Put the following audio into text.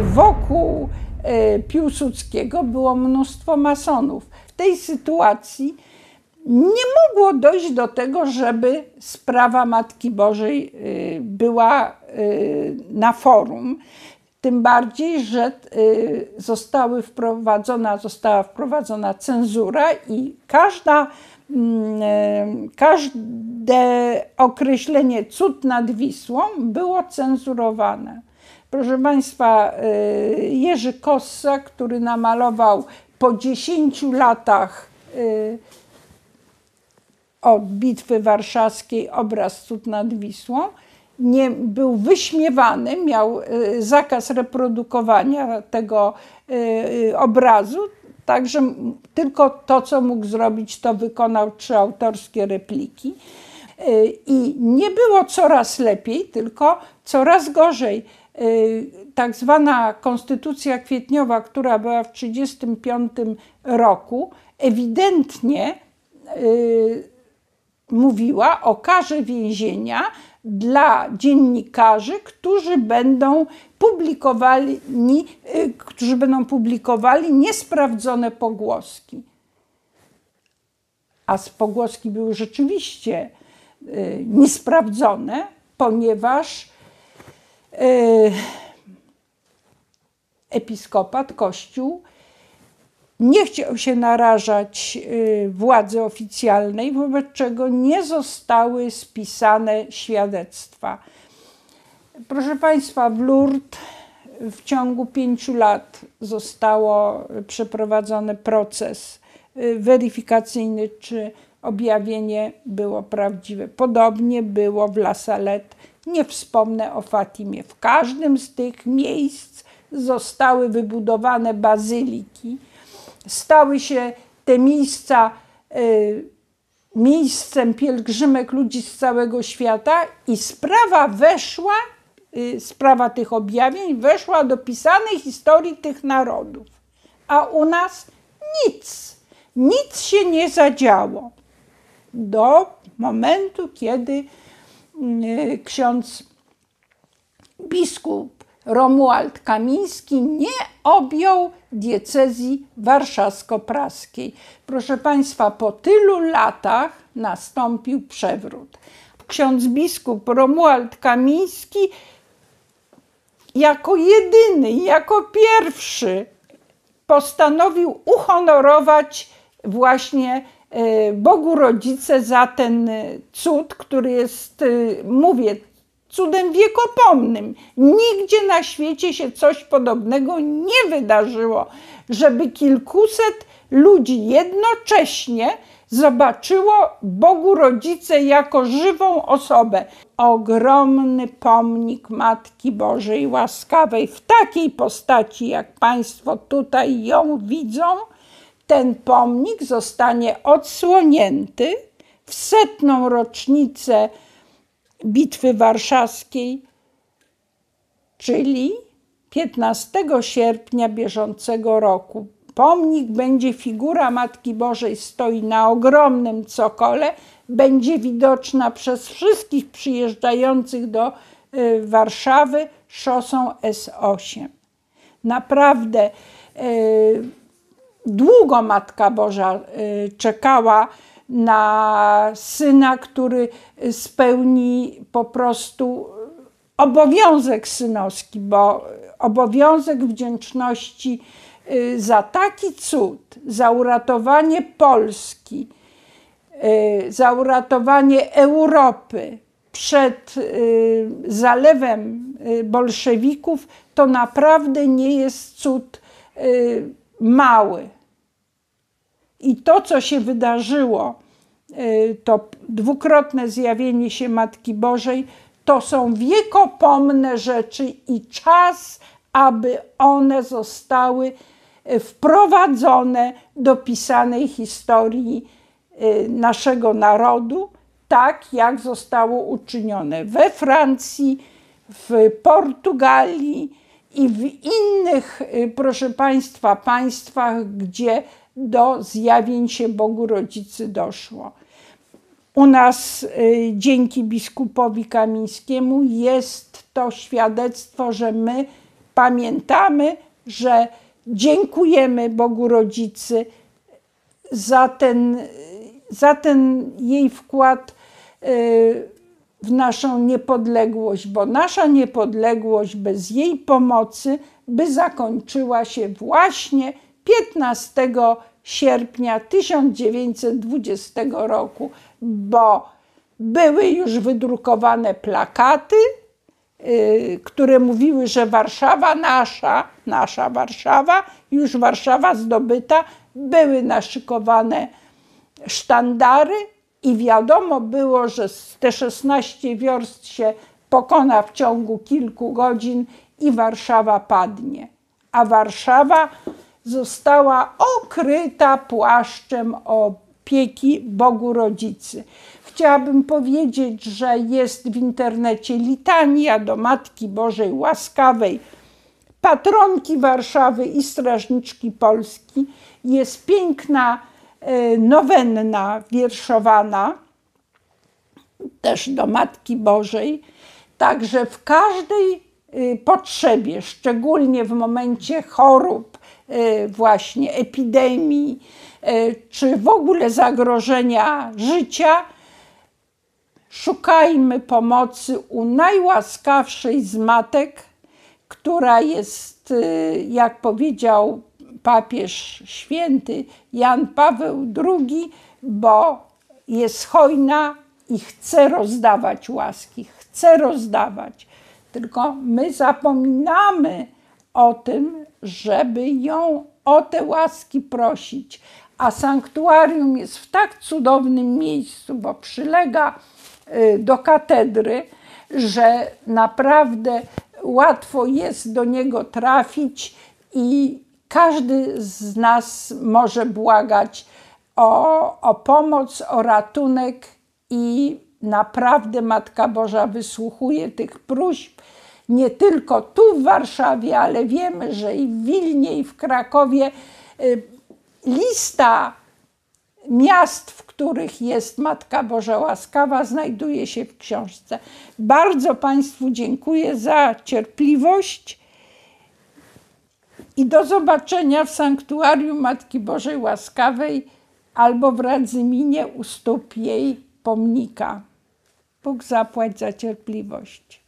wokół Piłsudskiego było mnóstwo masonów. W tej sytuacji nie mogło dojść do tego, żeby sprawa Matki Bożej była na forum. Tym bardziej, że zostały wprowadzona, została wprowadzona cenzura i każda Mm, każde określenie cud nad Wisłą było cenzurowane. Proszę Państwa, y, Jerzy Kossa, który namalował po 10 latach y, od Bitwy Warszawskiej obraz Cud nad Wisłą, nie był wyśmiewany, miał y, zakaz reprodukowania tego obrazu, Także tylko to, co mógł zrobić, to wykonał trzy autorskie repliki. I nie było coraz lepiej, tylko coraz gorzej. Y, tak zwana konstytucja kwietniowa, która była w 1935 roku, ewidentnie y, mówiła o karze więzienia dla dziennikarzy, którzy będą publikowali, y, którzy będą publikowali niesprawdzone pogłoski. A pogłoski były rzeczywiście niesprawdzone, ponieważ episkopat, kościół nie chciał się narażać y, władzy oficjalnej, wobec czego nie zostały spisane świadectwa. Proszę Państwa, w Lourdes w ciągu pięciu lat zostało przeprowadzony proces y, weryfikacyjny, czy objawienie było prawdziwe. Podobnie było w La Salette. Nie wspomnę o Fatimie. W każdym z tych miejsc zostały wybudowane bazyliki stały się te miejsca y, miejscem pielgrzymek ludzi z całego świata i sprawa weszła, y, sprawa tych objawień weszła do pisanej historii tych narodów. A u nas nic, nic się nie zadziało do momentu, kiedy y, ksiądz biskup Romuald Kamiński nie objął diecezji warszawsko-praskiej. Proszę Państwa, po tylu latach nastąpił przewrót. Ksiądz biskup Romuald Kamiński jako jedyny, jako pierwszy postanowił uhonorować właśnie e, Bogu Rodzice za ten cud, który jest, e, mówię, cudem wiekopomnym. Nigdzie na świecie się coś podobnego nie wydarzyło, żeby kilkuset ludzi jednocześnie zobaczyło Bogu Rodzice jako żywą osobę. Ogromny pomnik Matki Bożej Łaskawej w takiej postaci, jak Państwo tutaj ją widzą, ten pomnik zostanie odsłonięty w setną rocznicę Bitwy Warszawskiej, czyli 15 sierpnia bieżącego roku. Pomnik będzie figura Matki Bożej, stoi na ogromnym cokole, będzie widoczna przez wszystkich przyjeżdżających do y, Warszawy szosą S8. Naprawdę y, długo Matka Boża y, czekała na syna, który spełni po prostu obowiązek synowski, bo obowiązek wdzięczności y, za taki cud, za uratowanie Polski, y, za uratowanie Europy przed y, zalewem bolszewików, to naprawdę nie jest cud mały. I to, co się wydarzyło, y, to dwukrotne zjawienie się Matki Bożej, to są wiekopomne rzeczy i czas, aby one zostały y, wprowadzone do pisanej historii y, naszego narodu, tak jak zostało uczynione we Francji, w Portugalii i w innych, proszę Państwa, państwach, gdzie do zjawień się Bogu Rodzicy doszło. U nas y, dzięki biskupowi Kamińskiemu jest to świadectwo, że my pamiętamy, że dziękujemy Bogu Rodzicy za ten, za ten jej wkład y, w naszą niepodległość, bo nasza niepodległość bez jej pomocy by zakończyła się właśnie 15 sierpnia 1920 roku, bo były już wydrukowane plakaty, yy, które mówiły, że Warszawa nasza, nasza Warszawa, już Warszawa zdobyta, były naszykowane sztandary i wiadomo było, że te 16 wiorst się pokona w ciągu kilku godzin i Warszawa padnie. A Warszawa została okryta płaszczem opieki Bogu Rodzicy. Chciałabym powiedzieć, że jest w internecie litania do Matki Bożej Łaskawej, patronki Warszawy i strażniczki Polski. Jest piękna nowenna wierszowana też do Matki Bożej. Także w każdej e, potrzebie, szczególnie w momencie chorób, e, właśnie epidemii, czy w ogóle zagrożenia życia, szukajmy pomocy u najłaskawszej z matek, która jest, y, jak powiedział papież święty Jan Paweł II, bo jest hojna i chce rozdawać łaski, chce rozdawać. Tylko my zapominamy o tym, żeby ją o te łaski prosić. A sanktuarium jest w tak cudownym miejscu, bo przylega y, do katedry, że naprawdę łatwo jest do niego trafić i każdy z nas może błagać o, o pomoc, o ratunek i naprawdę Matka Boża wysłuchuje tych próśb. Nie tylko tu w Warszawie, ale wiemy, że i w Wilnie, i w Krakowie y, lista miast, w których jest Matka Boża Łaskawa, znajduje się w książce. Bardzo Państwu dziękuję za cierpliwość i do zobaczenia w sanktuarium Matki Bożej Łaskawej albo w Radzyminie u stóp jej pomnika. Bóg zapłać za cierpliwość.